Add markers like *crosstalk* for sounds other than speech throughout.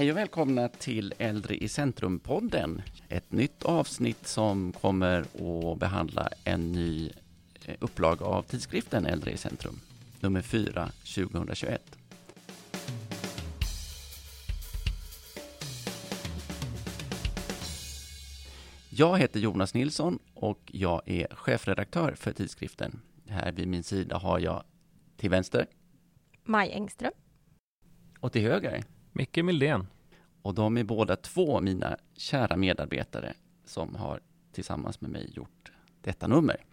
Hej och välkomna till Äldre i centrum-podden. Ett nytt avsnitt som kommer att behandla en ny eh, upplaga av tidskriften Äldre i centrum, nummer 4, 2021. Jag heter Jonas Nilsson och jag är chefredaktör för tidskriften. Här vid min sida har jag till vänster Maj Engström. och till höger Micke Mildén. Och de är båda två mina kära medarbetare som har tillsammans med mig gjort detta nummer.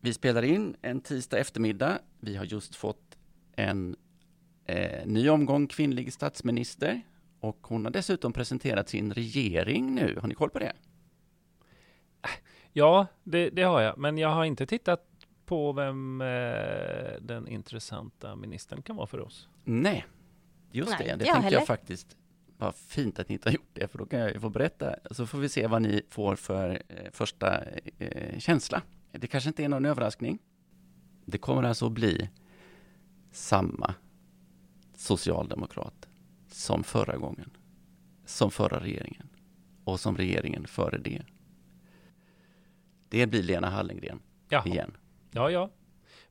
Vi spelar in en tisdag eftermiddag. Vi har just fått en eh, ny omgång kvinnlig statsminister och hon har dessutom presenterat sin regering nu. Har ni koll på det? Ja, det, det har jag. Men jag har inte tittat på vem eh, den intressanta ministern kan vara för oss. Nej, just Nej, det. Det jag tänkte heller. jag faktiskt. Vad fint att ni inte har gjort det, för då kan jag ju få berätta. Så får vi se vad ni får för eh, första eh, känsla. Det kanske inte är någon överraskning. Det kommer alltså att bli samma socialdemokrat som förra gången, som förra regeringen och som regeringen före det. Det blir Lena Hallengren Jaha. igen. Ja, ja.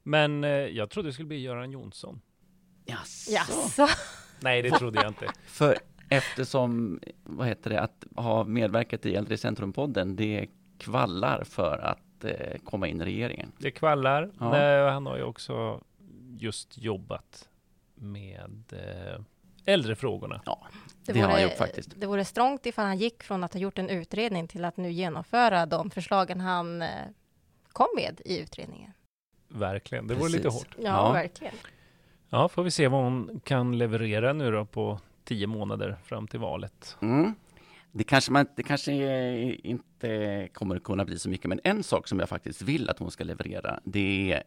Men eh, jag trodde det skulle bli Göran Jonsson. Jaså? Jaså? Nej, det trodde jag inte. För eftersom, vad heter det, att ha medverkat i Äldre i Centrum-podden, det kvallar för att eh, komma in i regeringen. Det kvallar. Ja. Nej, han har ju också just jobbat med eh, äldrefrågorna. Ja, det, har han gjort faktiskt. Det vore strångt ifall han gick från att ha gjort en utredning till att nu genomföra de förslagen han eh, kom med i utredningen. Verkligen. Det vore lite Precis. hårt. Ja, Ja. verkligen. Ja, får vi se vad hon kan leverera nu då på tio månader fram till valet. Mm. Det kanske, man, det kanske eh, inte kommer att kunna bli så mycket, men en sak som jag faktiskt vill att hon ska leverera, det är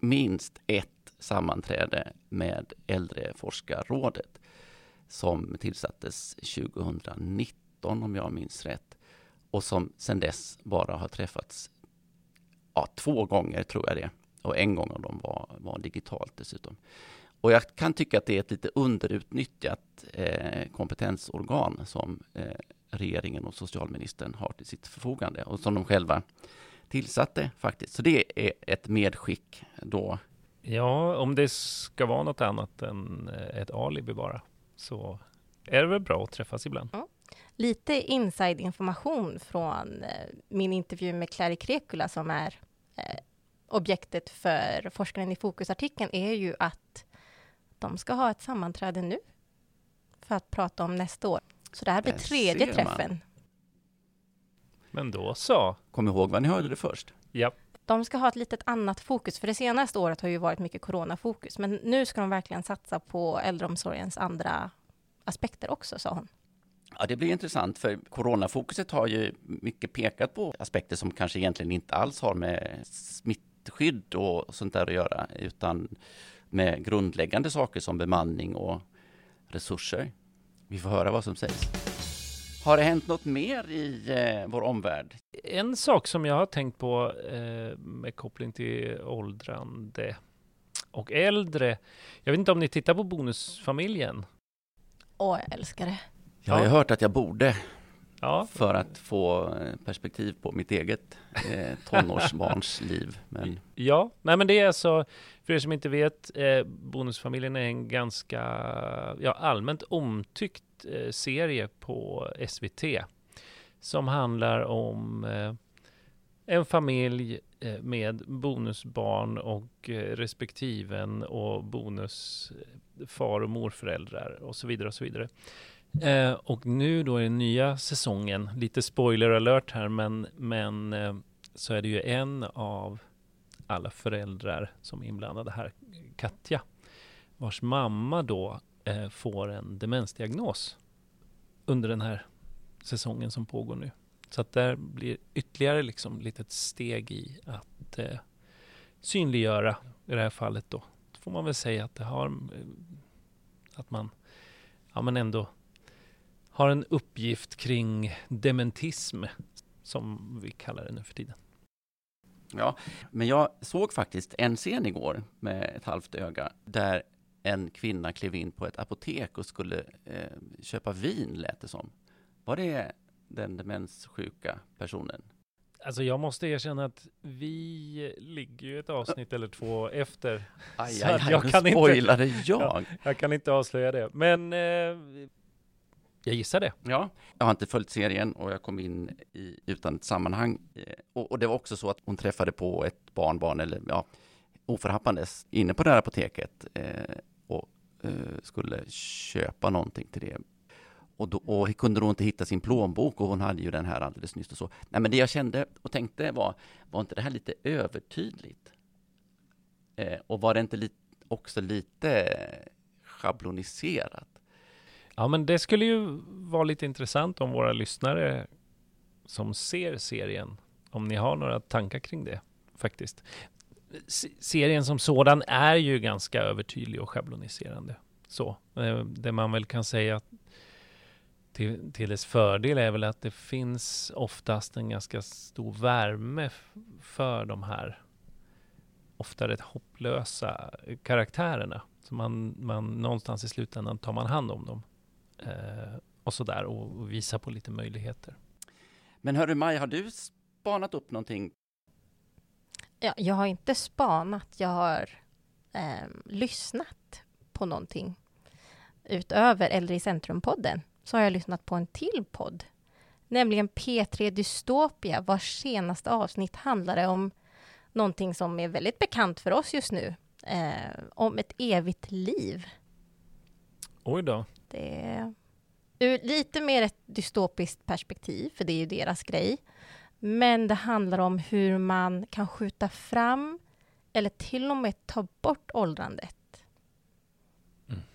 minst ett sammanträde med Äldreforskarrådet som tillsattes 2019 om jag minns rätt och som sedan dess bara har träffats ja, två gånger tror jag det och en gång av dem var, var digitalt dessutom. Och jag kan tycka att det är ett lite underutnyttjat eh, kompetensorgan som eh, regeringen och socialministern har till sitt förfogande och som de själva tillsatte faktiskt. Så det är ett medskick då. Ja, om det ska vara något annat än eh, ett alibi bara, så är det väl bra att träffas ibland. Lite inside-information från eh, min intervju med Clary Krekula som är eh, objektet för Forskaren i fokus-artikeln är ju att de ska ha ett sammanträde nu för att prata om nästa år. Så det här blir Där tredje träffen. Men då så. Kom ihåg vad ni hörde det först. Ja, De ska ha ett litet annat fokus, för det senaste året har ju varit mycket coronafokus, men nu ska de verkligen satsa på äldreomsorgens andra aspekter också, sa hon. Ja, det blir intressant för coronafokuset har ju mycket pekat på aspekter som kanske egentligen inte alls har med smittskydd och sånt där att göra, utan med grundläggande saker som bemanning och resurser. Vi får höra vad som sägs. Har det hänt något mer i eh, vår omvärld? En sak som jag har tänkt på eh, med koppling till åldrande och äldre. Jag vet inte om ni tittar på Bonusfamiljen? Åh, jag älskar det. Jag har ju hört att jag borde Ja, för att få eh, perspektiv på mitt eget eh, tonårsbarns *laughs* liv. Men ja. Nej, men det är alltså, för er som inte vet, eh, Bonusfamiljen är en ganska ja, allmänt omtyckt eh, serie på SVT som handlar om eh, en familj eh, med bonusbarn och respektiven och bonus eh, far och morföräldrar och så vidare och så vidare. Eh, och nu då i den nya säsongen, lite spoiler alert här, men, men eh, så är det ju en av alla föräldrar som är inblandade här, Katja, vars mamma då eh, får en demensdiagnos under den här säsongen som pågår nu. Så att där blir ytterligare liksom litet steg i att eh, synliggöra, i det här fallet då, får man väl säga att det har, eh, att man, ja men ändå har en uppgift kring dementism, som vi kallar det nu för tiden. Ja, men jag såg faktiskt en scen igår med ett halvt öga där en kvinna klev in på ett apotek och skulle eh, köpa vin, lät det som. Var det den demenssjuka personen? Alltså jag måste erkänna att vi ligger ju ett avsnitt eller två efter. Aj, aj, aj, jag kan inte- spoilade jag. Jag kan inte avslöja det, men eh, jag gissar det. Ja, jag har inte följt serien och jag kom in i, utan ett sammanhang. Eh, Och, och det var också så att hon träffade på ett barnbarn, eller ja, oförhappandes, inne på det här apoteket eh, och eh, skulle köpa någonting till det. Och då och kunde då inte hitta sin plånbok och hon hade ju den här alldeles nyss och så. Nej, men det jag kände och tänkte var, var inte det här lite övertydligt? Eh, och var det inte li, också lite schabloniserat? Ja, men det skulle ju vara lite intressant om våra lyssnare som ser serien, om ni har några tankar kring det faktiskt. S- Serien som sådan är ju ganska övertydlig och schabloniserande. Så, eh, det man väl kan säga till, till dess fördel är väl att det finns oftast en ganska stor värme för de här ofta rätt hopplösa eh, karaktärerna. Så man, man någonstans i slutändan tar man hand om dem och sådär och, och visa på lite möjligheter. Men hörru Maj, har du spanat upp någonting Ja, jag har inte spanat, jag har eh, lyssnat på någonting. Utöver Äldre i centrum-podden så har jag lyssnat på en till podd. Nämligen P3 Dystopia vars senaste avsnitt handlade om någonting som är väldigt bekant för oss just nu. Eh, om ett evigt liv. Oj då. Det är ur lite mer ett dystopiskt perspektiv, för det är ju deras grej. Men det handlar om hur man kan skjuta fram eller till och med ta bort åldrandet.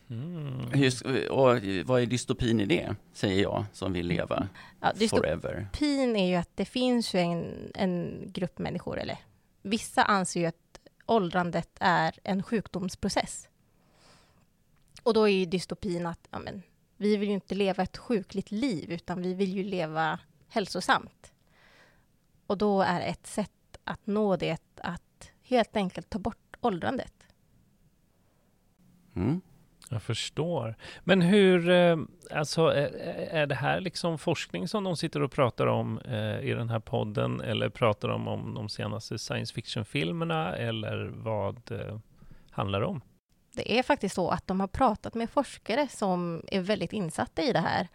Mm. Hur, och vad är dystopin i det, säger jag, som vill leva Ja, forever? dystopin är ju att det finns ju en, en grupp människor, eller vissa anser ju att åldrandet är en sjukdomsprocess. Och då är ju dystopin att ja, men, vi vill ju inte leva ett sjukligt liv, utan vi vill ju leva hälsosamt. Och då är ett sätt att nå det att helt enkelt ta bort åldrandet. Mm. Jag förstår. Men hur, eh, alltså är, är det här liksom forskning som de sitter och pratar om eh, i den här podden eller pratar de om de senaste science fiction-filmerna eller vad eh, handlar det om? Det är faktiskt så att de har pratat med forskare som är väldigt insatta i det här.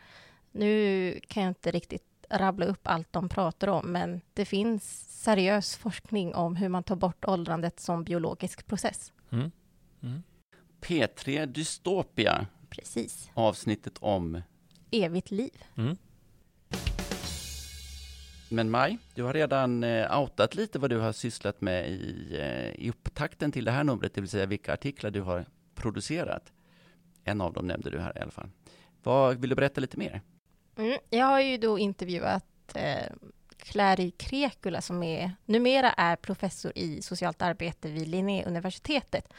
Nu kan jag inte riktigt rabbla upp allt de pratar om, men det finns seriös forskning om hur man tar bort åldrandet som biologisk process. Mm. Mm. P3 Dystopia, Precis. avsnittet om... Evigt liv. Mm. Men Maj, du har redan eh, outat lite vad du har sysslat med i, eh, i upptakten till det här numret, det vill säga vilka artiklar du har producerat. En av dem nämnde du här i alla fall. Vad Vill du berätta lite mer? Mm. Jag har ju då intervjuat eh, Clary Krekula som är, numera är professor i socialt arbete vid Linnéuniversitetet.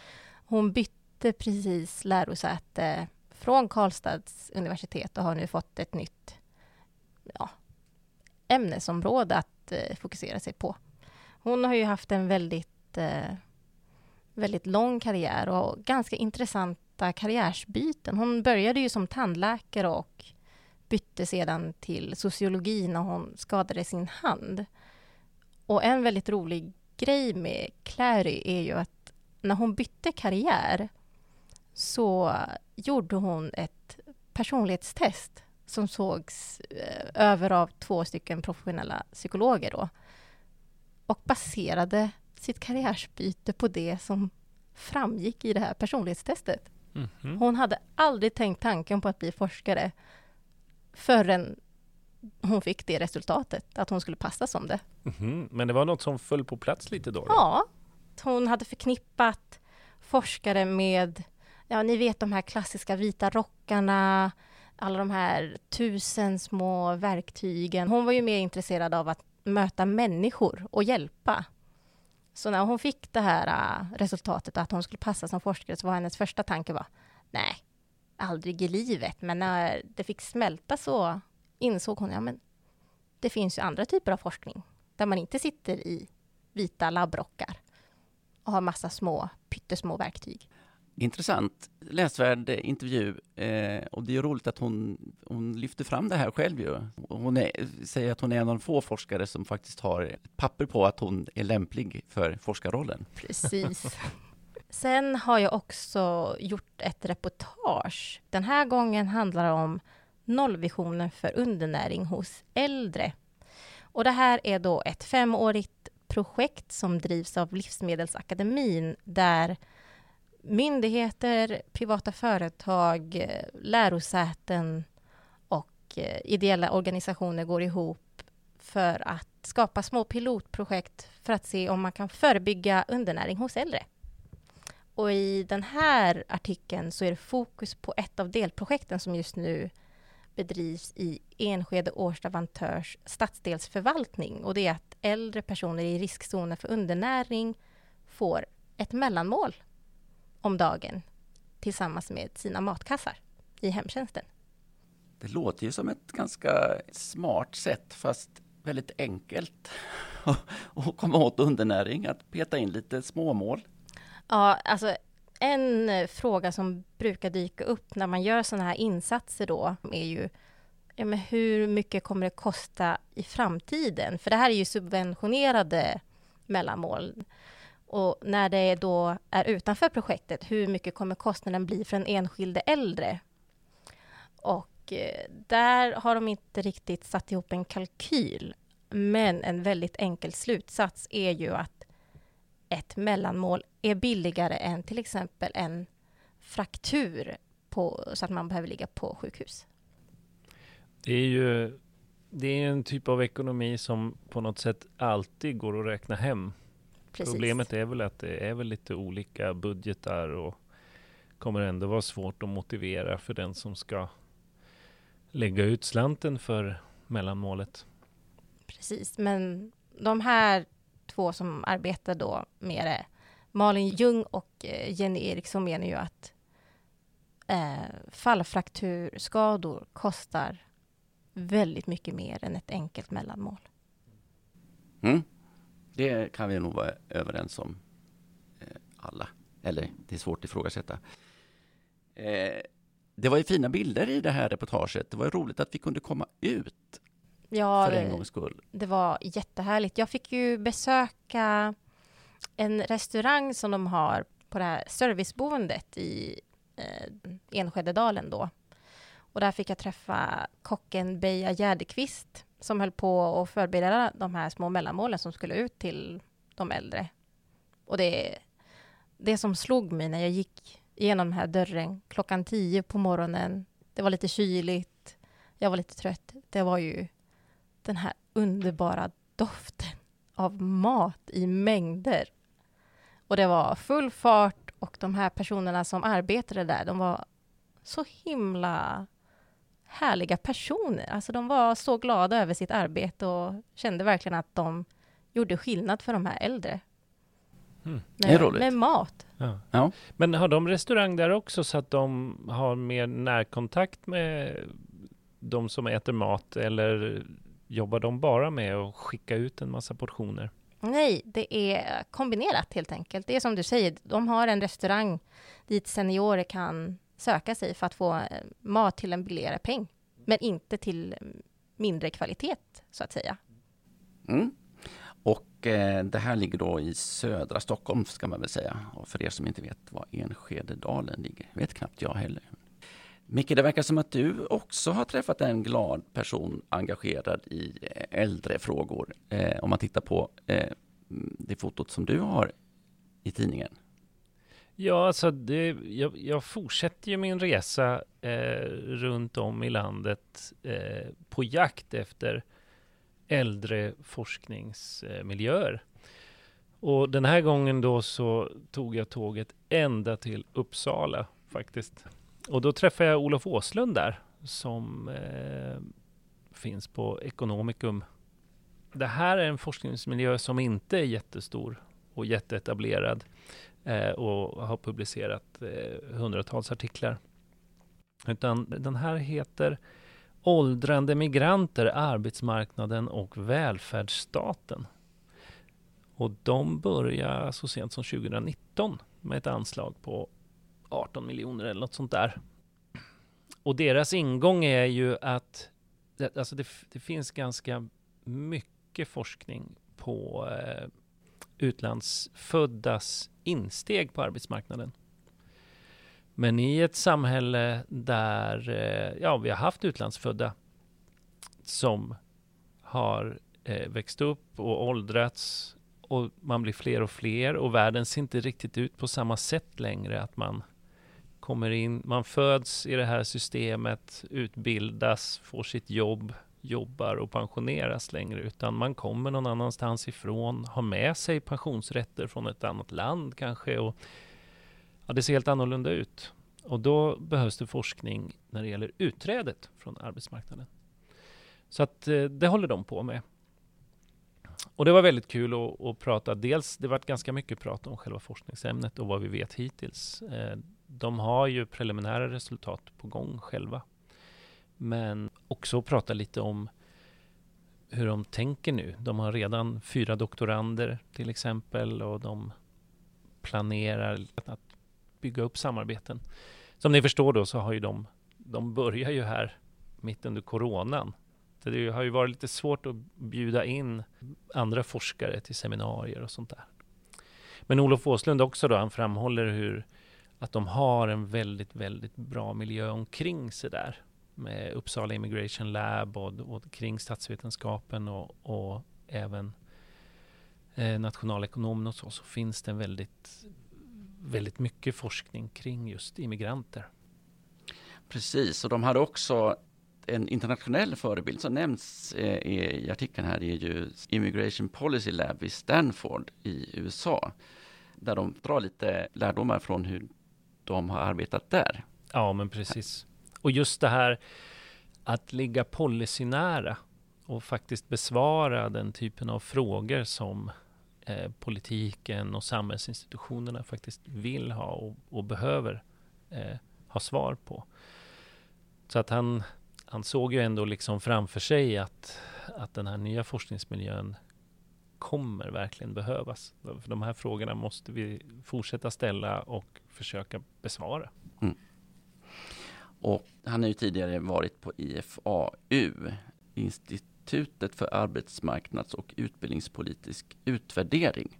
Hon bytte precis lärosäte från Karlstads universitet och har nu fått ett nytt ja, ämnesområde att eh, fokusera sig på. Hon har ju haft en väldigt, eh, väldigt lång karriär och ganska intressanta karriärsbyten. Hon började ju som tandläkare och bytte sedan till sociologi när hon skadade sin hand. Och en väldigt rolig grej med Clary är ju att när hon bytte karriär så gjorde hon ett personlighetstest som sågs eh, över av två stycken professionella psykologer då. Och baserade sitt karriärsbyte på det som framgick i det här personlighetstestet. Mhm. Hon hade aldrig tänkt tanken på att bli forskare förrän hon fick det resultatet, att hon skulle passa som det. Mhm. Men det var något som föll på plats lite då? då? Ja, hon hade förknippat forskare med, ja ni vet de här klassiska vita rockarna, alla de här tusen små verktygen. Hon var ju mer intresserad av att möta människor och hjälpa. Så när hon fick det här äh, resultatet att hon skulle passa som forskare så var hennes första tanke var, nej, aldrig i livet. Men när det fick smälta så insåg hon, ja men det finns ju andra typer av forskning där man inte sitter i vita labbrockar och har massa små, pyttesmå verktyg. Intressant, läsvärd intervju eh, och det är ju roligt att hon, hon lyfter fram det här själv ju. Hon är, säger att hon är en av de få forskare som faktiskt har papper på att hon är lämplig för forskarrollen. Precis. Sen har jag också gjort ett reportage. Den här gången handlar det om nollvisionen för undernäring hos äldre. Och det här är då ett femårigt projekt som drivs av Livsmedelsakademin där myndigheter, privata företag, eh, lärosäten och eh, ideella organisationer går ihop för att skapa små pilotprojekt för att se om man kan förebygga undernäring hos äldre. Och i den här artikeln så är det fokus på ett av delprojekten som just nu bedrivs i Enskede Årsta Vantörs stadsdelsförvaltning och det är att äldre personer i riskzonen för undernäring får ett mellanmål om dagen tillsammans med sina matkassar i hemtjänsten. Det låter ju som ett ganska smart sätt fast väldigt enkelt *laughs* att komma åt undernäring, att peta in lite småmål. Ja, alltså en fråga som brukar dyka upp när man gör sådana här insatser då är ju ja, men hur mycket kommer det kosta i framtiden? För det här är ju subventionerade mellanmål. Och när det då är utanför projektet, hur mycket kommer kostnaden bli för en enskilde äldre? Och eh, där har de inte riktigt satt ihop en kalkyl. Men en väldigt enkel slutsats är ju att ett mellanmål är billigare än till exempel en fraktur på, så att man behöver ligga på sjukhus. Det är ju det är en typ av ekonomi som på något sätt alltid går att räkna hem. Precis. Problemet är väl att det är väl lite olika budgetar och kommer ändå vara svårt att motivera för den som ska lägga ut slanten för mellanmålet. Precis, men de här två som arbetar då med det, Malin Ljung och eh, Jenny Eriksson menar ju att eh, fallfrakturskador kostar väldigt mycket mer än ett enkelt mellanmål. Mm. Det kan vi nog vara överens om eh, alla. Eller det är svårt att ifrågasätta. Eh, det var ju fina bilder i det här reportaget. Det var roligt att vi kunde komma ut ja, för en gångs skull. Det var jättehärligt. Jag fick ju besöka en restaurang som de har på det här serviceboendet i eh, Enskededalen då. Och där fick jag träffa kocken Beja Gärdekvist som höll på att förbereda de här små mellanmålen som skulle ut till de äldre. Och det, det som slog mig när jag gick igenom den här dörren klockan tio på morgonen, det var lite kyligt, jag var lite trött, det var ju den här underbara doften av mat i mängder. Och det var full fart och de här personerna som arbetade där, de var så himla härliga personer. Alltså de var så glada över sitt arbete och kände verkligen att de gjorde skillnad för de här äldre. Mm. Med, med, mat. Ja. ja. Men har de restaurang där också så att de har mer närkontakt med de som äter mat eller jobbar de bara med att skicka ut en massa portioner? Nej, det är kombinerat helt enkelt. Det är som du säger, de har en restaurang dit seniorer kan söka sig för att få eh, mat till en billigare peng, men inte till mm, mindre kvalitet, så att säga. Mm. Och eh, det här ligger då i södra Stockholm, ska man väl säga. Och för er som inte vet var Enskededalen ligger, vet knappt jag heller. Micke, det verkar som att du också har träffat en glad person engagerad i eh, äldrefrågor. Eh, om man tittar på eh, mm, det fotot som du har i tidningen. Ja, alltså det, jag, jag fortsätter ju min resa eh, runt om i landet eh, på jakt efter äldre forskningsmiljöer. Och den här gången då så tog jag tåget ända till Uppsala faktiskt. Och då träffade jag Olof Åslund där som eh, finns på Ekonomikum. Det här är en forskningsmiljö som inte är jättestor och jätteetablerad Eh, och har publicerat eh, hundratals artiklar. Utan den här heter Åldrande migranter, arbetsmarknaden och välfärdsstaten. Och de börjar så sent som 2019 med ett anslag på 18 miljoner eller något sånt där. Och deras ingång är ju att det, alltså det, det finns ganska mycket forskning på eh, utlandsföddas insteg på arbetsmarknaden. Men i ett samhälle där eh, ja, vi har haft utlandsfödda som har eh, växt upp och åldrats och man blir fler och fler och världen ser inte riktigt ut på samma sätt längre. Att man kommer in, man föds i det här systemet, utbildas, får sitt jobb, jobbar och pensioneras längre, utan man kommer någon annanstans ifrån, har med sig pensionsrätter från ett annat land kanske och ja, det ser helt annorlunda ut. Och då behövs det forskning när det gäller utträdet från arbetsmarknaden. Så att eh, det håller de på med. Och det var väldigt kul att, att prata. Dels, det varit ganska mycket prat om själva forskningsämnet och vad vi vet hittills. Eh, de har ju preliminära resultat på gång själva. Men också prata lite om hur de tänker nu. De har redan fyra doktorander till exempel och de planerar att bygga upp samarbeten. Som ni förstår då så har ju de, de börjar ju här mitt under coronan. Det har ju varit lite svårt att bjuda in andra forskare till seminarier och sånt där. Men Olof Åslund också då, han framhåller hur att de har en väldigt, väldigt bra miljö omkring sig där med Uppsala Immigration Lab och, och kring statsvetenskapen och, och även eh, nationalekonomen och så, så finns det väldigt, väldigt mycket forskning kring just immigranter. Precis, och de hade också en internationell förebild som nämns eh, i artikeln här är ju Immigration Policy Lab i Stanford i USA. Där de drar lite lärdomar från hur de har arbetat där. Ja, men precis. Och just det här att ligga policynära och faktiskt besvara den typen av frågor som eh, politiken och samhällsinstitutionerna faktiskt vill ha och, och behöver eh, ha svar på. Så att han, han såg ju ändå liksom framför sig att, att den här nya forskningsmiljön kommer verkligen behövas. För de här frågorna måste vi fortsätta ställa och försöka besvara. Mm. Och han har ju tidigare varit på IFAU, Institutet för arbetsmarknads och utbildningspolitisk utvärdering.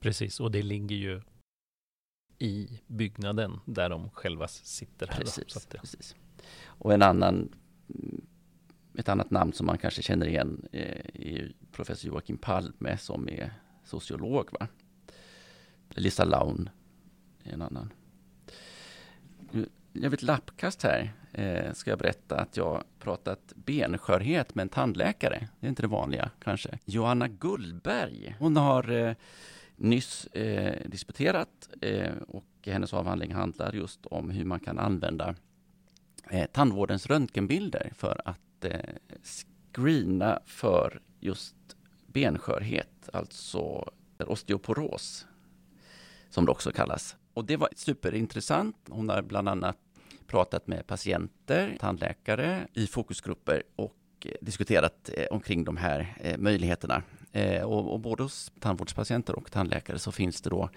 Precis, och det ligger ju i byggnaden där de själva sitter. Här precis, då, det... precis. Och en annan, ett annat namn som man kanske känner igen eh, är professor Joakim Palme som är sociolog. Va? Lisa Laun är en annan jag vet lappkast här eh, ska jag berätta att jag pratat benskörhet med en tandläkare. Det är inte det vanliga kanske. Johanna Gullberg. Hon har eh, nyss eh, disputerat eh, och hennes avhandling handlar just om hur man kan använda eh, tandvårdens röntgenbilder för att eh, screena för just benskörhet, alltså osteoporos som det också kallas. Och det var superintressant. Hon har bland annat pratat med patienter, tandläkare i fokusgrupper och eh, diskuterat eh, omkring de här eh, möjligheterna. Och, och både hos tandvårdspatienter och tandläkare så finns det då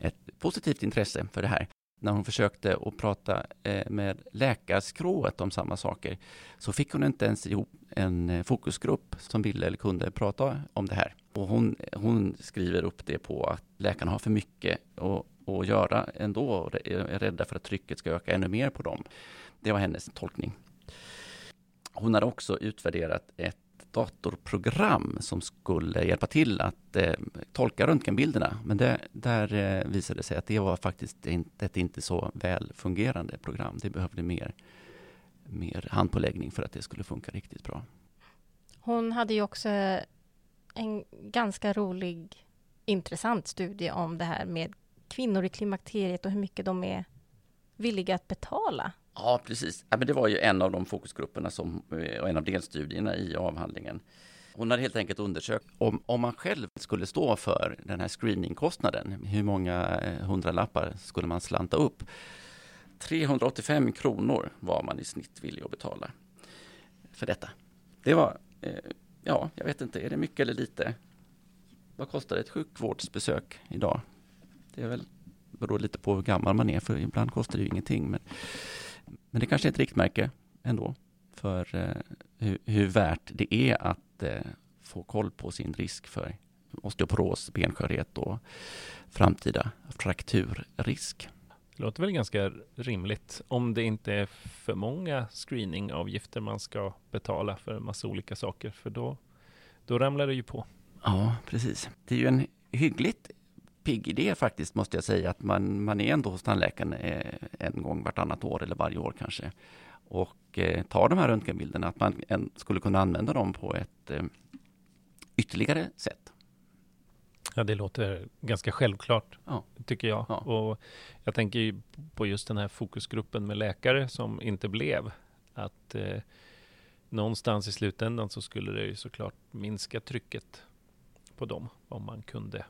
ett positivt intresse för det här. När hon försökte att prata med läkarskrået om samma saker så fick hon inte ens ihop en fokusgrupp som ville eller kunde prata om det här. Och hon, hon skriver upp det på att läkarna har för mycket och att göra ändå och är rädda för att trycket ska öka ännu mer på dem. Det var hennes tolkning. Hon har också utvärderat ett datorprogram som skulle hjälpa till att eh, tolka röntgenbilderna. Men det, där eh, visade det sig att det var faktiskt inte, ett inte så väl fungerande program. Det behövde mer, mer handpåläggning för att det skulle funka riktigt bra. Hon hade ju också en ganska rolig, intressant studie om det här med kvinnor i klimakteriet och hur mycket de är villiga att betala. Ja, precis. Ja, men det var ju en av de fokusgrupperna som, eh, och en av delstudierna i avhandlingen. Hon hade helt enkelt undersökt om, om man själv skulle stå för den här screeningkostnaden, hur många eh, hundralappar skulle man slanta upp? 385 kronor var man i snitt villig att betala för detta. Det var, eh, ja, jag vet inte, är det mycket eller lite? Vad kostar ett sjukvårdsbesök idag? Det är väl beror lite på hur gammal man är, för ibland kostar det ju ingenting. Men, men det kanske är ett riktmärke ändå för eh, hur, hur värt det är att eh, få koll på sin risk för osteoporos, benskörhet och framtida frakturrisk. Det låter väl ganska rimligt om det inte är för många screeningavgifter man ska betala för en massa olika saker, för då, då ramlar det ju på. Ja, precis. Det är ju en hyggligt pigg idé faktiskt, måste jag säga, att man, man är ändå hos tandläkaren eh, en gång vartannat år eller varje år kanske och eh, tar de här röntgenbilderna, att man en, skulle kunna använda dem på ett eh, ytterligare sätt. Ja, det låter ganska självklart, ja. tycker jag. Ja. Och jag tänker på just den här fokusgruppen med läkare som inte blev. Att eh, någonstans i slutändan så skulle det ju såklart minska trycket på dem om man kunde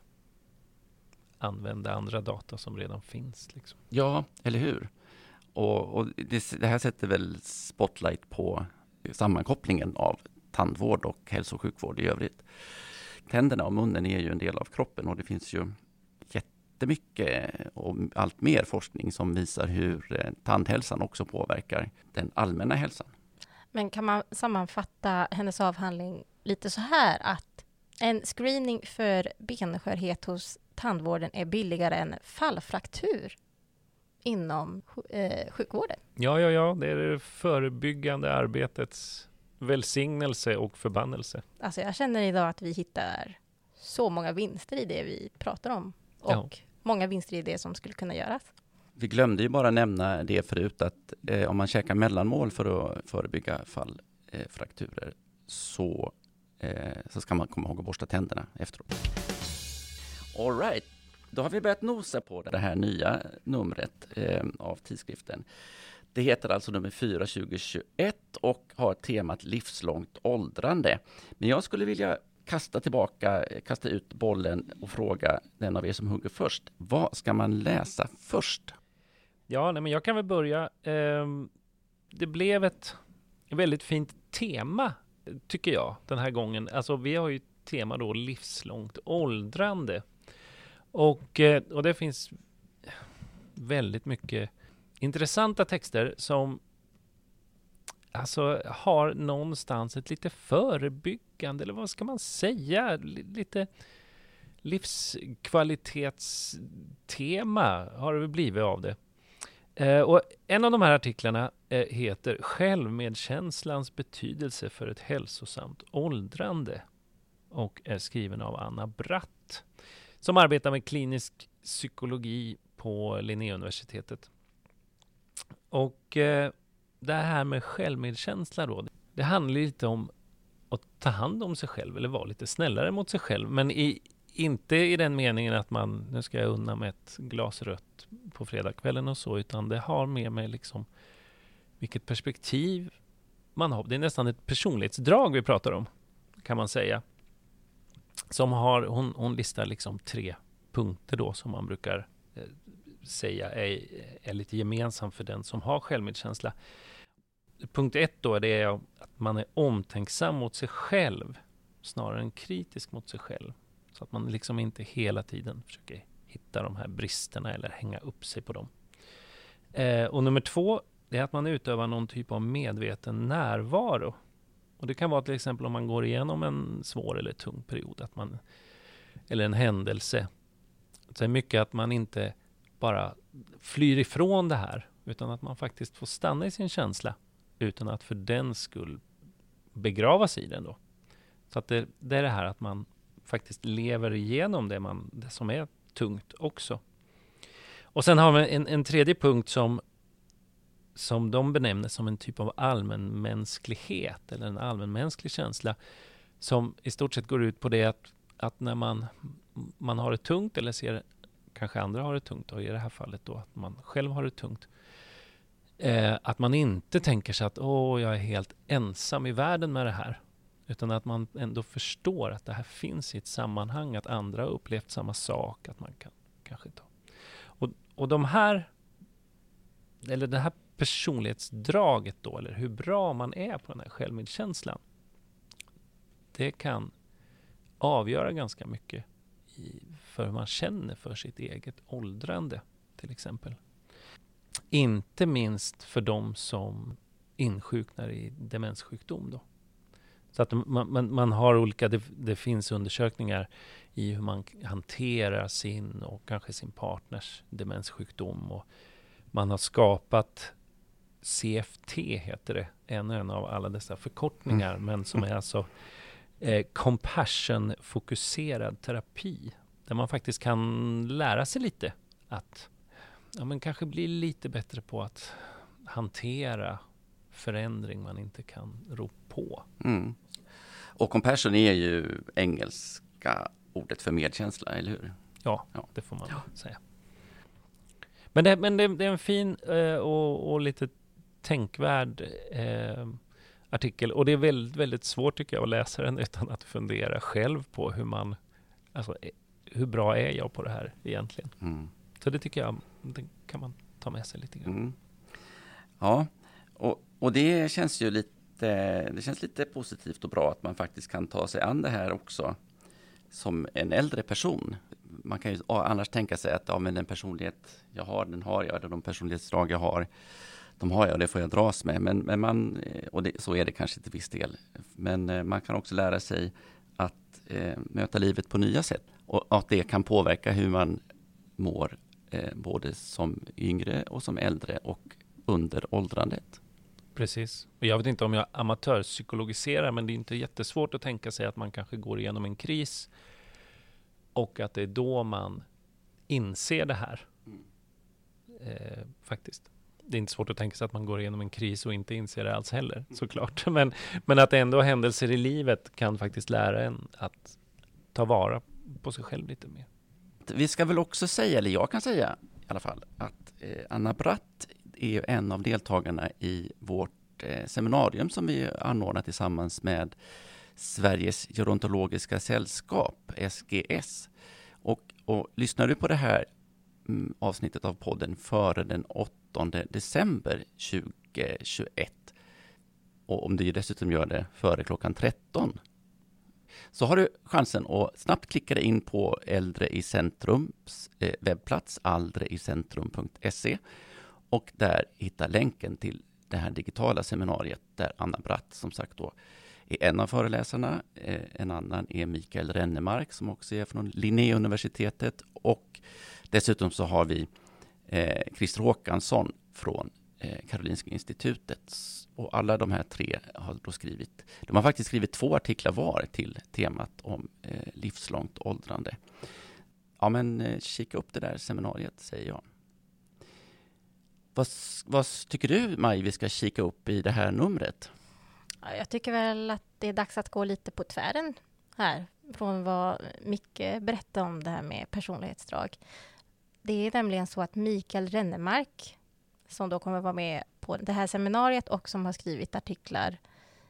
använda andra data som redan finns. Liksom. Ja, eller hur? Och, och det, det, här sätter väl spotlight på sammankopplingen av tandvård och hälso och sjukvård i övrigt. Tänderna och munnen är ju en del av kroppen och det finns ju jättemycket och allt mer forskning som visar hur eh, tandhälsan också påverkar den allmänna hälsan. Men kan man sammanfatta hennes avhandling lite så här att en screening för benskörhet hos tandvården är billigare än fallfraktur inom eh, sjukvården. Ja, ja, ja, det är det förebyggande arbetets välsignelse och förbannelse. Alltså jag känner idag att vi hittar så många vinster i det vi pratar om och ja. många vinster i det som skulle kunna göras. Vi glömde ju bara nämna det förut att eh, om man käkar mellanmål för att förebygga fallfrakturer eh, så, eh, så ska man komma ihåg att borsta tänderna efteråt. All right. Då har vi börjat nosa på det här nya numret eh, av tidskriften. Det heter alltså nummer 4 2021 och har temat livslångt åldrande. Men jag skulle vilja kasta tillbaka, eh, kasta ut bollen och fråga den av er som hugger först. Vad ska man läsa först? Ja, nej, men jag kan väl börja. Eh, det blev ett väldigt fint tema, tycker jag, den här gången. Alltså, vi har ju tema då livslångt åldrande. Och, eh, och det finns väldigt mycket intressanta texter som alltså har någonstans ett lite förebyggande, eller vad ska man säga, lite livskvalitetstema har det blivit av det. Eh, och en av de här artiklarna eh, heter Självmedkänslans betydelse för ett hälsosamt åldrande och är skriven av Anna Bratt som arbetar med klinisk psykologi på Linnéuniversitetet. Och eh, det här med självmedkänsla då, det handlar lite om att ta hand om sig själv eller vara lite snällare mot sig själv. Men i, inte i den meningen att man, nu ska jag unna med ett glas rött på fredagskvällen och så, utan det har med mig liksom vilket perspektiv man har. Det är nästan ett personlighetsdrag vi pratar om, kan man säga som har, hon, hon listar liksom tre punkter då som man brukar eh, säga är, är lite gemensam för den som har självmedkänsla. Punkt ett då det är att man är omtänksam mot sig själv snarare än kritisk mot sig själv. Så att man liksom inte hela tiden försöker hitta de här bristerna eller hänga upp sig på dem. Eh, och nummer två, det är att man utövar någon typ av medveten närvaro och det kan vara till exempel om man går igenom en svår eller tung period, att man, eller en händelse. Så det är mycket att man inte bara flyr ifrån det här, utan att man faktiskt får stanna i sin känsla, utan att för den skull begravas i den då. Så att det, det är det här att man faktiskt lever igenom det, man, det som är tungt också. Och sen har vi en, en tredje punkt som som de benämner som en typ av allmänmänsklighet eller en allmänmänsklig känsla som i stort sett går ut på det att, att när man, man har det tungt eller ser kanske andra har det tungt och i det här fallet då att man själv har det tungt. Eh, att man inte tänker sig att åh, jag är helt ensam i världen med det här. Utan att man ändå förstår att det här finns i ett sammanhang, att andra har upplevt samma sak, att man kan kanske ta. Och, och de här, eller det här personlighetsdraget då, eller hur bra man är på den här självmedkänslan, det kan avgöra ganska mycket i, för hur man känner för sitt eget åldrande. till exempel. Inte minst för de som insjuknar i demenssjukdom. Då. Så att man, man, man har olika, det, det, finns undersökningar i hur man hanterar sin och kanske sin partners demenssjukdom. Och man har skapat CFT, heter det, ännu en av alla dessa förkortningar, mm. men som är alltså eh, compassion-fokuserad terapi. Där man faktiskt kan lära sig lite att ja, men kanske bli lite bättre på att hantera förändring man inte kan ro på. Mm. Och compassion är ju engelska ordet för medkänsla, eller hur? Ja, ja. det får man ja. säga. Men, det, men det, det är en fin eh, och, och, lite tänkvärd eh, artikel. Och det är väldigt, väldigt svårt tycker jag att läsa den utan att fundera själv på hur man, alltså eh, hur bra är jag på det här egentligen? Mm. Så det tycker jag, det kan man ta med sig lite grann. Mm. Ja, och, och det känns ju lite det känns lite positivt och bra att man faktiskt kan ta sig an det här också som en äldre person. Man kan ju annars tänka sig att ja, men den personlighet jag har, den har jag, de personlighetsdrag jag har, de har jag och det får jag dras med. Men, men man, och det, så är det kanske till viss del. Men eh, man kan också lära sig att eh, möta livet på nya sätt och att det kan påverka hur man mår eh, både som yngre och som äldre och under åldrandet. Precis. Och jag vet inte om jag amatörpsykologiserar, men det är inte jättesvårt att tänka sig att man kanske går igenom en kris och att det är då man inser det här. Mm. Eh, faktiskt. Det är inte svårt att tänka sig att man går igenom en kris och inte inser det alls heller, mm. såklart. *laughs* Men, men att ändå händelser i livet kan faktiskt lära en att ta vara på sig själv lite mer. Vi ska väl också säga, eller jag kan säga i alla fall, att eh, Anna Bratt är en av deltagarna i vårt eh, seminarium som vi anordnar tillsammans med Sveriges gerontologiska sällskap, SGS. Och, och lyssnar du på det här mm, avsnittet av podden före den 8 december 2021 och om du dessutom gör det före klockan 13 så har du chansen att snabbt klicka dig in på Äldre i Centrums eh, webbplats aldreicentrum.se och där hitta länken till det här digitala seminariet där Anna Bratt som sagt då är en av föreläsarna. Eh, en annan är Mikael Rennemark som också är från Linnéuniversitetet. Och dessutom så har vi eh, Christer Håkansson från eh, Karolinska institutet. Och alla de här tre har då skrivit, de har faktiskt skrivit två artiklar var till temat om eh, livslångt åldrande. Ja men eh, kika upp det där seminariet säger jag. Vad, vad tycker du, Maj, vi ska kika upp i det här numret? Jag tycker väl att det är dags att gå lite på tvären här från vad Micke berättade om det här med personlighetsdrag. Det är nämligen så att Mikael Rennemark, som då kommer vara med på det här seminariet och som har skrivit artiklar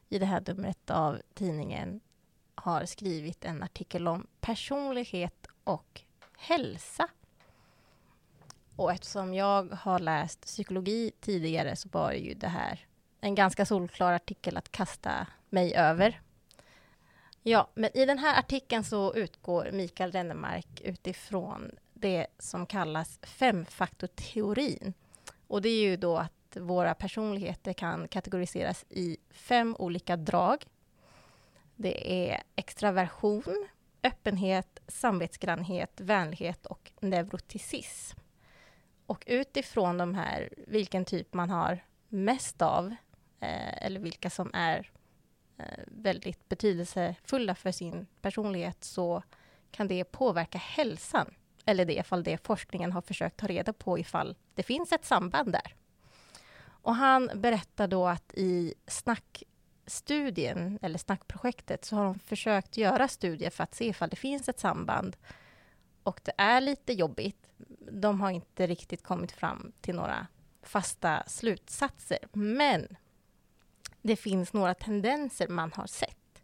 i det här numret av tidningen, har skrivit en artikel om personlighet och hälsa. Och eftersom jag har läst psykologi tidigare så var ju det här en ganska solklar artikel att kasta mig över. Ja, men i den här artikeln så utgår Mikael Rennemark utifrån det som kallas femfaktorteorin. Och det är ju då att våra personligheter kan kategoriseras i fem olika drag. Det är extraversion, öppenhet, samvetsgrannhet, vänlighet och neuroticism. Och utifrån de här, vilken typ man har mest av, eh, eller vilka som är eh, väldigt betydelsefulla för sin personlighet, så kan det påverka hälsan. Eller det ifall det forskningen har försökt ta reda på ifall det finns ett samband där. Och han berättar då att i snackstudien, eller snackprojektet, så har de försökt göra studier för att se ifall det finns ett samband. Och det är lite jobbigt de har inte riktigt kommit fram till några fasta slutsatser. Men det finns några tendenser man har sett.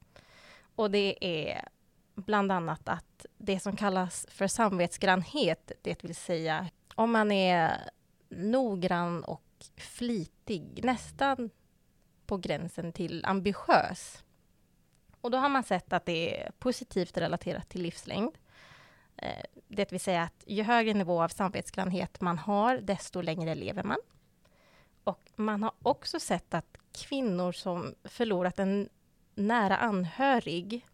Och det är bland annat att det som kallas för samvetsgrannhet, det vill säga om man är noggrann och flitig, nästan på gränsen till ambitiös. Och då har man sett att det är positivt relaterat till livslängd. Eh, det vill säga att ju högre nivå av samvetsgrannhet man har, desto längre lever man. Och man har också sett att kvinnor som förlorat en nära anhörig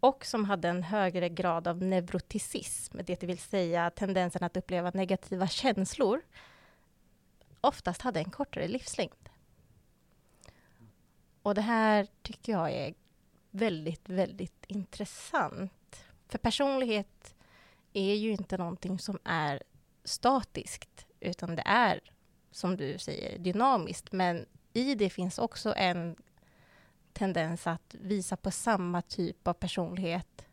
och som hade en högre grad av neuroticism, det vill säga tendensen att uppleva negativa känslor, oftast hade en kortare livslängd. Och det här tycker jag är väldigt, väldigt intressant. För personlighet är ju inte någonting som är statiskt, utan det är, som du säger, dynamiskt. Men i det finns också en tendens att visa på samma typ av personlighet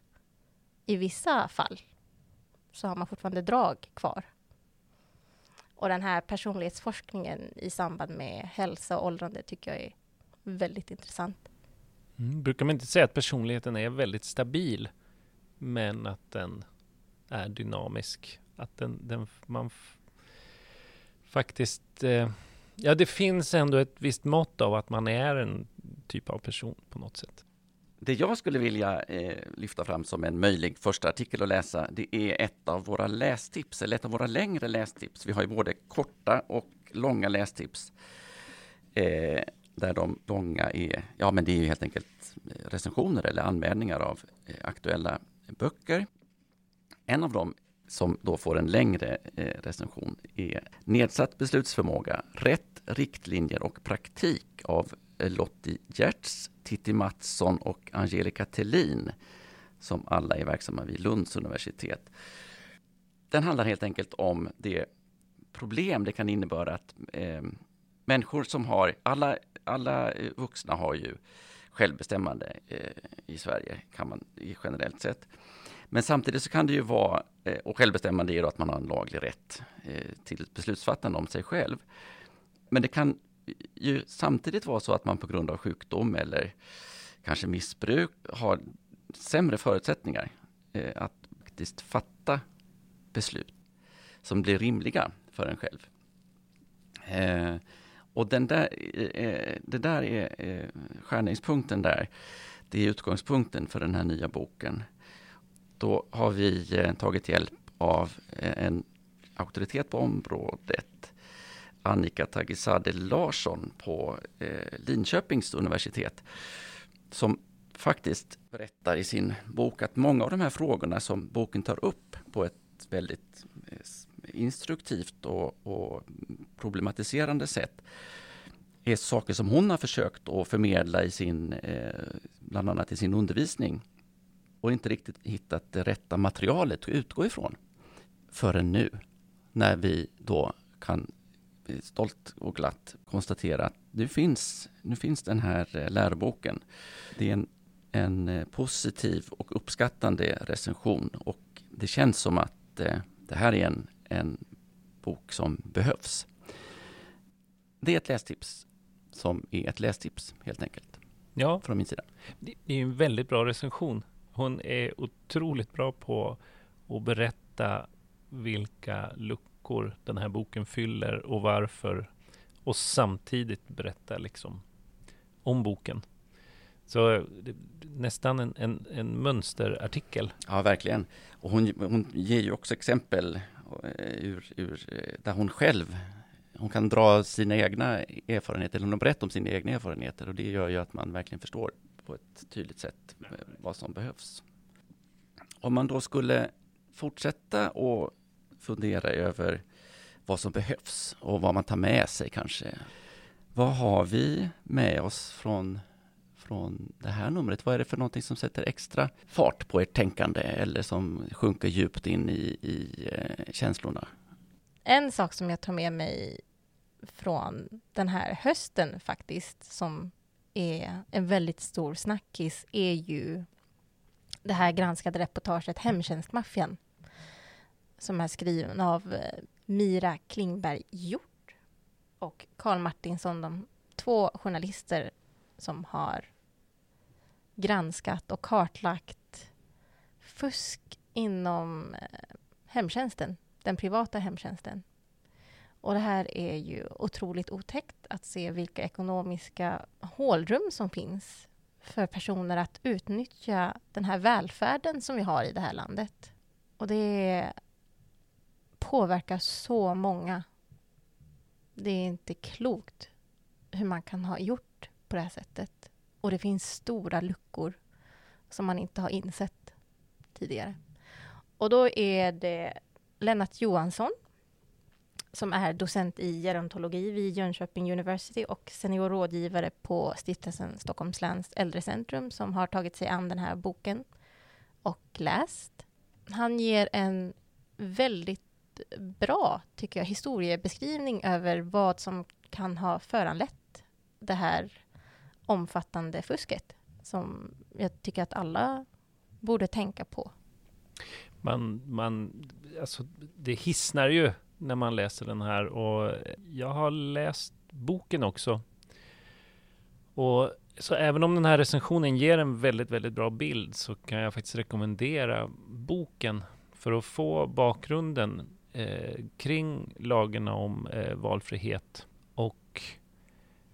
i vissa fall. Så har man fortfarande drag kvar. Och den här personlighetsforskningen i samband med hälsa och åldrande tycker jag är väldigt intressant. Mm, brukar man inte säga att personligheten är väldigt stabil, men att den är dynamisk? Att den, den man faktiskt... Eh, ja, det finns ändå ett visst mått av att man är en typ av person på något sätt. Det jag skulle vilja eh, lyfta fram som en möjlig första artikel att läsa, det är ett av våra lästips, eller ett av våra längre lästips. Vi har ju både korta och långa lästips. Eh, där de långa är, ja men det är ju helt enkelt eh, recensioner eller anmälningar av eh, aktuella böcker. En av dem som då får en längre eh, recension är Nedsatt beslutsförmåga, rätt riktlinjer och praktik av Eh, Lottie Gertz, Titti Mattsson och Angelica Tellin som alla är verksamma vid Lunds universitet. Den handlar helt enkelt om det problem det kan innebära att eh, människor som har, alla, alla eh, vuxna har ju självbestämmande eh, i Sverige, kan man generellt sett. Men samtidigt så kan det ju vara, eh, och självbestämmande är då att man har en laglig rätt eh, till beslutsfattande om sig själv. Men det kan ju samtidigt vara så att man på grund av sjukdom eller kanske missbruk har sämre förutsättningar eh, att faktiskt fatta beslut som blir rimliga för en själv. Eh, och den där, eh, det där är eh, skärningspunkten där. Det är utgångspunkten för den här nya boken. Då har vi eh, tagit hjälp av eh, en auktoritet på området Annika Tagisade Larsson på eh, Linköpings universitet som faktiskt berättar i sin bok att många av de här frågorna som boken tar upp på ett väldigt eh, instruktivt och, och problematiserande sätt är saker som hon har försökt att förmedla i sin, eh, bland annat i sin undervisning och inte riktigt hittat det rätta materialet att utgå ifrån förrän nu när vi då kan stolt och glatt konstatera att nu finns, nu finns den här eh, läroboken. Det är en, en eh, positiv och uppskattande recension och det känns som att eh, det här är en, en bok som behövs. Det är ett lästips som är ett lästips helt enkelt. Ja. Från min sida. Det är en väldigt bra recension. Hon är otroligt bra på att berätta vilka luckor luckor den här boken fyller och varför. Och samtidigt berätta liksom om boken. Så eh, nästan en, en, en mönsterartikel. Ja, verkligen. Och hon, hon ger ju också exempel eh, ur, ur, eh, där hon själv hon kan dra sina egna erfarenheter, eller hon berättar om sina egna erfarenheter och det gör ju att man verkligen förstår på ett tydligt sätt vad som behövs. Om man då skulle fortsätta och fundera över vad som behövs och vad man tar med sig kanske. Vad har vi med oss från, från det här numret? Vad är det för någonting som sätter extra fart på ert tänkande eller som sjunker djupt in i, i eh, känslorna? En sak som jag tar med mig från den här hösten faktiskt, som är en väldigt stor snackis, är ju det här granskade reportaget Hemtjänstmaffian som är skriven av eh, Mira Klingberg Hjort och Karl Martinsson, de två journalister som har granskat och kartlagt fusk inom eh, hemtjänsten, den privata hemtjänsten. Och det här är ju otroligt otäckt att se vilka ekonomiska hålrum som finns för personer att utnyttja den här välfärden som vi har i det här landet. Och det påverkar så många. Det är inte klokt hur man kan ha gjort på det här sättet. Och det finns stora luckor som man inte har insett tidigare. Och då är det Lennart Johansson som är docent i gerontologi vid Jönköping University och senior rådgivare på Stiftelsen Stockholms läns äldrecentrum som har tagit sig an den här boken och läst. Han ger en väldigt bra, tycker jag, historiebeskrivning över vad som kan ha föranlett det här omfattande fusket som jag tycker att alla borde tänka på. Man, man, alltså det hissnar ju när man läser den här och jag har läst boken också. Och så även om den här recensionen ger en väldigt, väldigt bra bild så kan jag faktiskt rekommendera boken för att få bakgrunden Eh, kring lagarna om eh, valfrihet och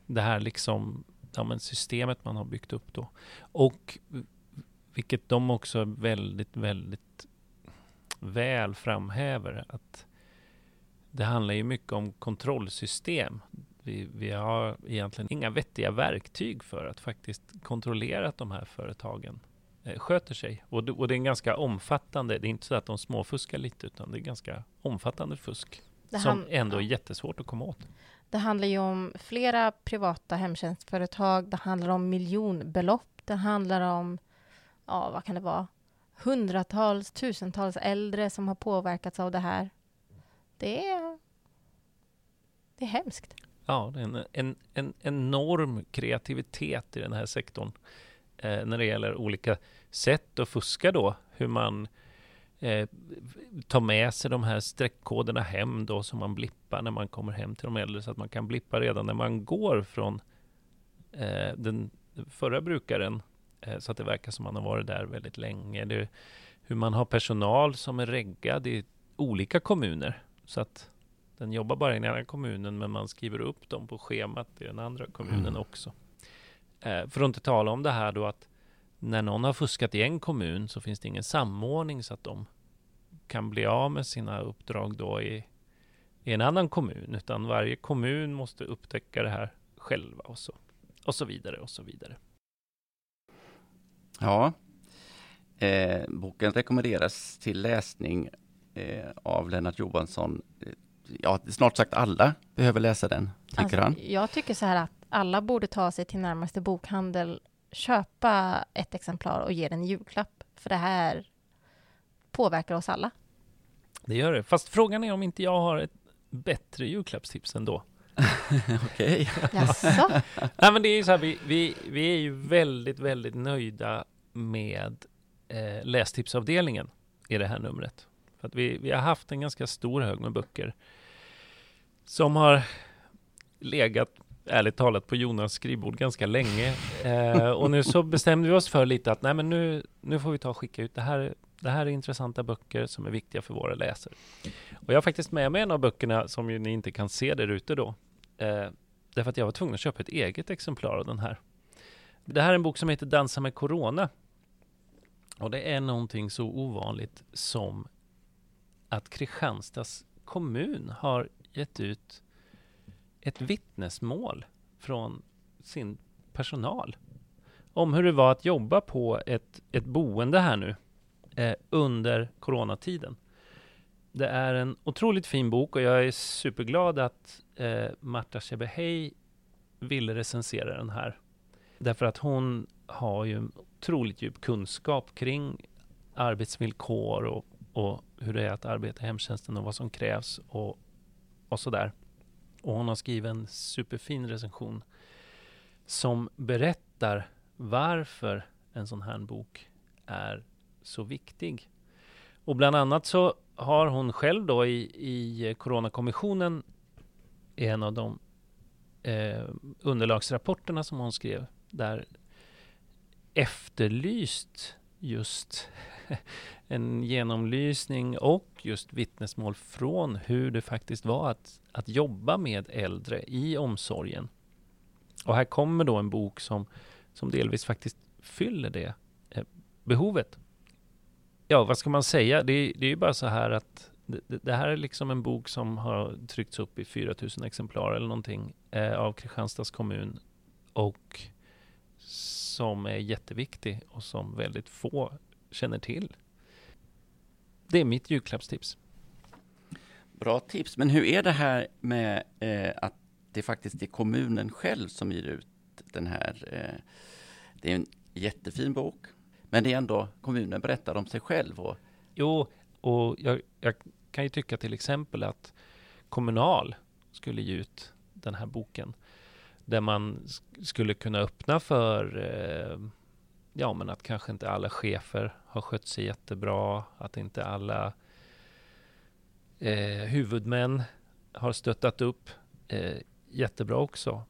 det här liksom ja, men systemet man har byggt upp då. Och vilket de också väldigt, väldigt väl framhäver att det handlar ju mycket om kontrollsystem. Vi, vi har egentligen inga vettiga verktyg för att faktiskt kontrollera att de här företagen sköter sig. Och det, och det är en ganska omfattande, det är inte så att de småfuskar lite, utan det är ganska omfattande fusk som ändå är jättesvårt att komma åt. Det handlar ju om flera privata hemtjänstföretag, det handlar om miljonbelopp, det handlar om, ja vad kan det vara, hundratals, tusentals äldre som har påverkats av det här. Det är, det är hemskt. Ja, det är en, en, en enorm kreativitet i den här sektorn eh, när det gäller olika sätt att fuska då. Hur man eh, tar med sig de här streckkoderna hem då som man blippar när man kommer hem till de äldre så att man kan blippa redan när man går från eh, den förra brukaren eh, så att det verkar som man har varit där väldigt länge. Det, hur man har personal som är reggad i olika kommuner så att den jobbar bara i den ena kommunen men man skriver upp dem på schemat i den andra kommunen mm. också. Eh, för att inte tala om det här då att när någon har fuskat i en kommun så finns det ingen samordning så att de kan bli av med sina uppdrag då i, i en annan kommun, utan varje kommun måste upptäcka det här själva och så, och så vidare och så vidare. Ja, eh, boken rekommenderas till läsning eh, av Lennart Johansson. Ja, snart sagt alla behöver läsa den, tycker alltså, han. Jag tycker så här att alla borde ta sig till närmaste bokhandel köpa ett exemplar och ge den i julklapp. För det här påverkar oss alla. Det gör det. Fast frågan är om inte jag har ett bättre julklappstips ändå. *laughs* Okej. Jaså? *laughs* Nej, men det är ju så här, vi, vi, vi är ju väldigt, väldigt nöjda med eh, lästipsavdelningen i det här numret. För att vi, vi har haft en ganska stor hög med böcker som har legat ärligt talat på Jonas skrivbord ganska länge. Eh, och nu så bestämde vi oss för lite att nej, men nu, nu får vi ta och skicka ut det här. Det här är intressanta böcker som är viktiga för våra läsare. Och jag har faktiskt med mig en av böckerna som ju ni inte kan se där ute då. Eh, därför att jag var tvungen att köpa ett eget exemplar av den här. Det här är en bok som heter Dansa med Corona. Och det är någonting så ovanligt som att Kristianstads kommun har gett ut ett vittnesmål från sin personal om hur det var att jobba på ett, ett boende här nu eh, under coronatiden. Det är en otroligt fin bok och jag är superglad att eh, Marta Shebehey ville recensera den här. Därför att hon har ju en otroligt djup kunskap kring arbetsvillkor och, och hur det är att arbeta i hemtjänsten och vad som krävs och, och sådär. Och hon har skrivit en superfin recension som berättar varför en sån här bok är så viktig. Och bland annat så har hon själv då i, i Coronakommissionen en av de eh, underlagsrapporterna som hon skrev där efterlyst just *laughs* en genomlysning och just vittnesmål från hur det faktiskt var att, att jobba med äldre i omsorgen. Och här kommer då en bok som, som delvis faktiskt fyller det eh, behovet. ja, vad ska man säga? Det, det är ju bara så här att det, det, här är liksom en bok som har tryckts upp i 4000 exemplar eller någonting eh, av Kristianstads kommun och som är jätteviktig och som väldigt få känner till. Det är mitt julklappstips. Bra tips. Men hur är det här med eh, att det faktiskt är kommunen själv som ger ut den här? Eh, det är en jättefin bok, men det är ändå kommunen berättar om sig själv. Och... Jo, och jag, jag kan ju tycka till exempel att Kommunal skulle ge ut den här boken där man skulle kunna öppna för eh, ja, men att kanske inte alla chefer har skött sig jättebra, att inte alla eh, huvudmän har stöttat upp eh, jättebra också.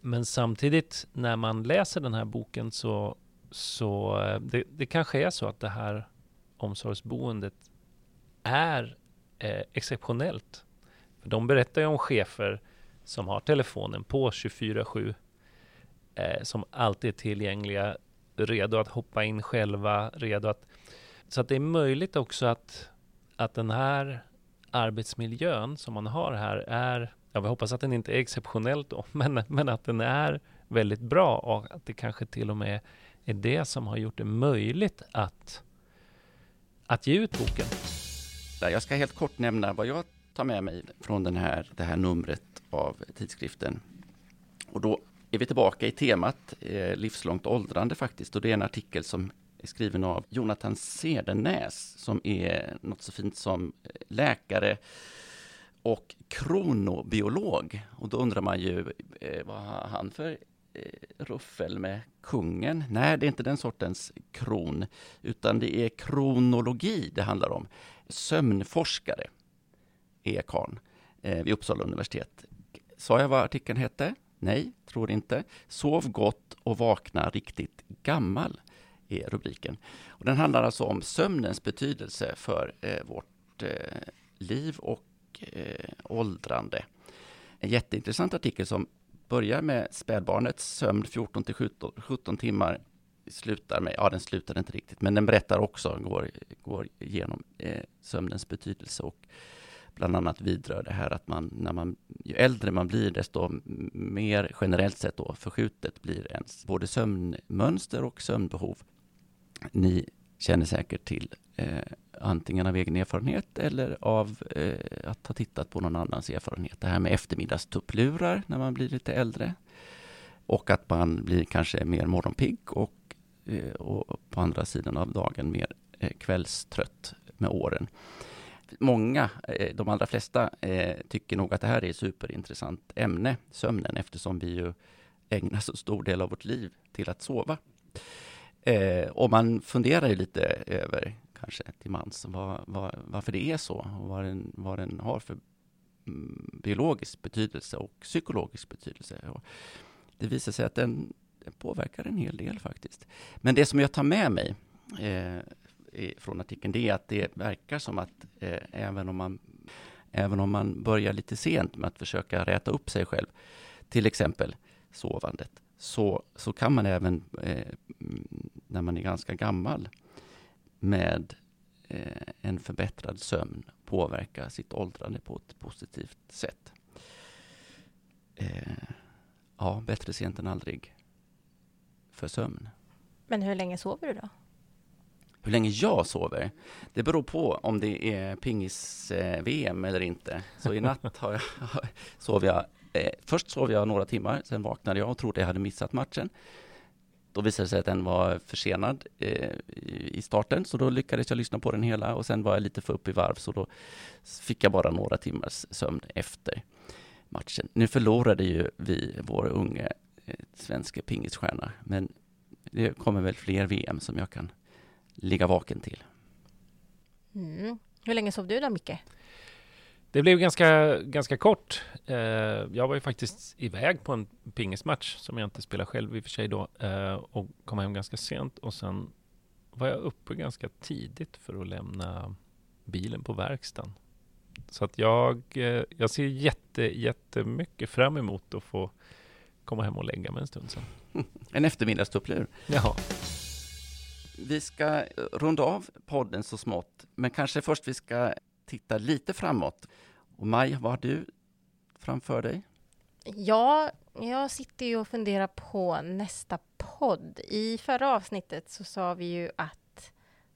Men samtidigt när man läser den här boken så, så eh, det, det kanske är så att det här omsorgsboendet är eh, exceptionellt. För de berättar ju om chefer som har telefonen på 24-7, eh, som alltid är tillgängliga, redo att hoppa in själva, redo att... Så att det är möjligt också att, att den här arbetsmiljön som man har här är, jag hoppas att den inte är exceptionell då, *laughs* men, men att den är väldigt bra och att det kanske till och med är det som har gjort det möjligt att, att ge ut boken. Jag ska helt kort nämna vad jag tar med mig från den här, det här numret av tidskriften. Och då är vi tillbaka i temat eh, livslångt åldrande faktiskt. Och det är en artikel som är skriven av Jonathan Sedenäs som är något så fint som eh, läkare och kronobiolog. Och då undrar man ju, eh, vad har han för eh, ruffel med kungen? Nej, det är inte den sortens kron, utan det är kronologi det handlar om. Sömnforskare är karln eh, vid Uppsala universitet. Sa jag vad artikeln hette? Nej, tror inte. Sov gott och vakna riktigt gammal är rubriken. Och den handlar alltså om sömnens betydelse för eh, vårt eh, liv och eh, åldrande. En jätteintressant artikel som börjar med spädbarnets sömn 14 till 17, 17 timmar slutar med, ja den slutar inte riktigt, men den berättar också, går, går igenom eh, sömnens betydelse och bland annat vidrör det här att man, när man, ju äldre man blir, desto mer generellt sett då förskjutet blir ens både sömnmönster och sömnbehov. Ni känner säkert till eh, antingen av egen erfarenhet eller av eh, att ha tittat på någon annans erfarenhet. Det här med eftermiddagstupplurar när man blir lite äldre och att man blir kanske mer morgonpigg och, eh, och på andra sidan av dagen mer eh, kvällstrött med åren många, eh, de allra flesta, eh, tycker nog att det här är ett superintressant ämne, sömnen, eftersom vi ju ägnar så stor del av vårt liv till att sova. Eh, och man funderar ju lite över, kanske till mans, var, var, varför det är så och vad den, vad den har för mm, biologisk betydelse och psykologisk betydelse. Och det visar sig att den, den, påverkar en hel del faktiskt. Men det som jag tar med mig eh, från artikeln, det är att det verkar som att eh, även, om man, även om man börjar lite sent med att försöka räta upp sig själv, till exempel sovandet, så, så kan man även eh, när man är ganska gammal med eh, en förbättrad sömn påverka sitt åldrande på ett positivt sätt. Eh, ja, bättre sent än aldrig för sömn. Men hur länge sover du då? Hur länge jag sover? Det beror på om det är pingis-VM eller inte. Så i natt har jag, *laughs* sov jag, eh, först sov jag några timmar, sen vaknade jag och trodde jag hade missat matchen. Då visade det sig att den var försenad eh, i starten, så då lyckades jag lyssna på den hela och sen var jag lite för upp i varv, så då fick jag bara några timmars sömn efter matchen. Nu förlorade ju vi vår unge eh, svenska pingisstjärna, men det kommer väl fler VM som jag kan ligga vaken till. Mm. Hur länge sov du då, Micke? Det blev ganska, ganska kort. Eh, jag var ju faktiskt iväg på en pingismatch som jag inte spelar själv i och för sig då eh, och kom hem ganska sent och sen var jag uppe ganska tidigt för att lämna bilen på verkstaden. Så att jag, eh, jag ser jätte, jättemycket fram emot att få komma hem och lägga mig en stund sen. *laughs* En eftermiddagstupplur. Jaha vi ska runda av podden så smått, men kanske först vi ska titta lite framåt. Och Maj, vad har du framför dig? Ja, jag sitter ju och funderar på nästa podd. I förra avsnittet så sa vi ju att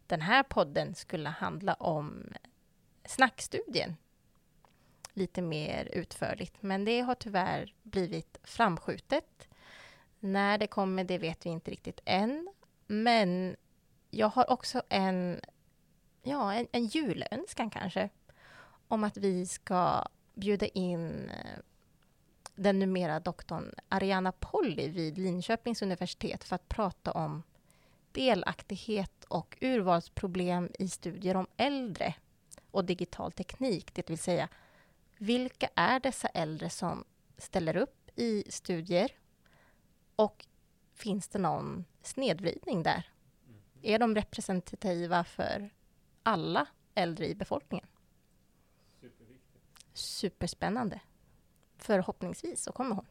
den här podden skulle handla om snackstudien lite mer utförligt. Men det har tyvärr blivit framskjutet. När det kommer, det vet vi inte riktigt än. Men jag har också en, ja, en, en julönskan kanske. Om att vi ska bjuda in eh, den numera doktorn Ariana Polly vid Linköpings universitet för att prata om delaktighet och urvalsproblem i studier om äldre och digital teknik, det vill säga vilka är dessa äldre som ställer upp i studier? Och finns det någon snedvridning där? Är de representativa för alla äldre i befolkningen? Superspännande. Förhoppningsvis så kommer hon.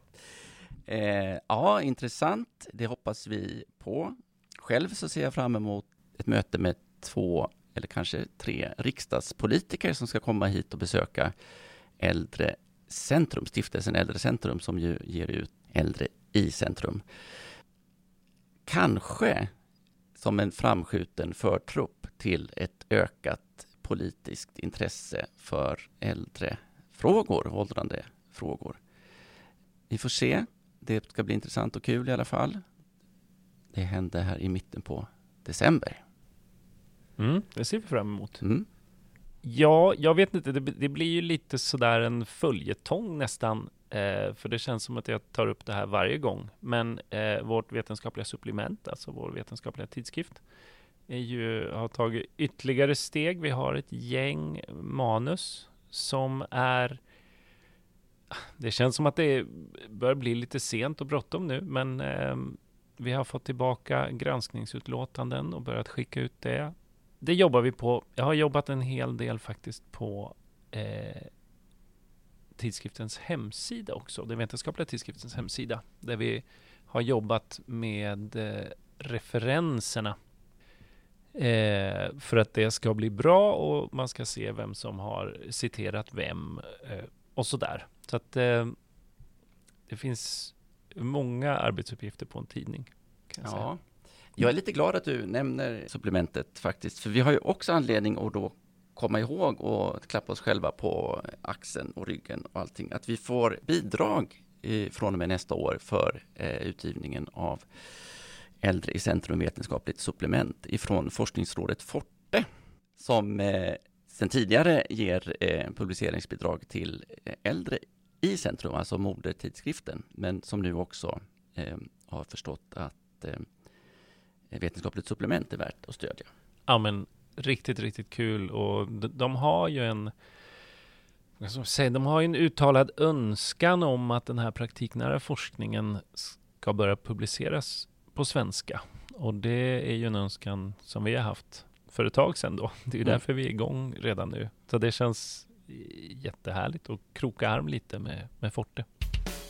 Eh, ja, intressant. Det hoppas vi på. Själv så ser jag fram emot ett möte med två eller kanske tre riksdagspolitiker som ska komma hit och besöka Äldrecentrum, stiftelsen Äldrecentrum som ju ger ut Äldre i centrum. Kanske som en framskjuten förtrupp till ett ökat politiskt intresse för äldrefrågor, åldrande frågor. Vi får se. Det ska bli intressant och kul i alla fall. Det hände här i mitten på december. Mm, det ser vi fram emot. Mm. Ja, jag vet inte. Det, det blir ju lite sådär en följetong nästan. Eh, för det känns som att jag tar upp det här varje gång. Men eh, vårt vetenskapliga supplement, alltså vår vetenskapliga tidskrift, är ju, har tagit ytterligare steg. Vi har ett gäng manus som är det känns som att det börjar bli lite sent och bråttom nu, men eh, vi har fått tillbaka granskningsutlåtanden och börjat skicka ut det. Det jobbar vi på. Jag har jobbat en hel del faktiskt på eh, tidskriftens hemsida också, den vetenskapliga tidskriftens hemsida, där vi har jobbat med eh, referenserna eh, för att det ska bli bra och man ska se vem som har citerat vem eh, och sådär. Så att eh, det finns många arbetsuppgifter på en tidning. Jag, ja. jag är lite glad att du nämner supplementet faktiskt, för vi har ju också anledning att då komma ihåg och klappa oss själva på axeln och ryggen och allting, att vi får bidrag i, från och med nästa år för eh, utgivningen av Äldre i centrum vetenskapligt supplement ifrån forskningsrådet Forte som eh, sedan tidigare ger eh, publiceringsbidrag till eh, äldre i centrum, alltså modertidskriften, men som nu också eh, har förstått att eh, vetenskapligt supplement är värt att stödja. Ja, men riktigt, riktigt kul och de, de har ju en säga, de har en uttalad önskan om att den här praktiknära forskningen ska börja publiceras på svenska. Och det är ju en önskan som vi har haft för ett tag sedan då. Det är ju mm. därför vi är igång redan nu. Så det känns jättehärligt att kroka arm lite med, med Forte.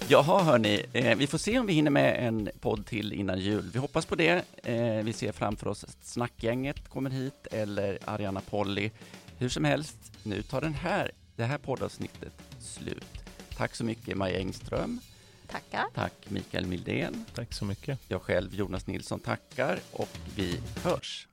Jaha hörni, eh, vi får se om vi hinner med en podd till innan jul. Vi hoppas på det. Eh, vi ser framför oss att Snackgänget kommer hit eller Ariana Polly. Hur som helst, nu tar den här, det här poddavsnittet slut. Tack så mycket Maja Engström. Tackar. Tack Mikael Mildén. Tack så mycket. Jag själv, Jonas Nilsson, tackar och vi hörs.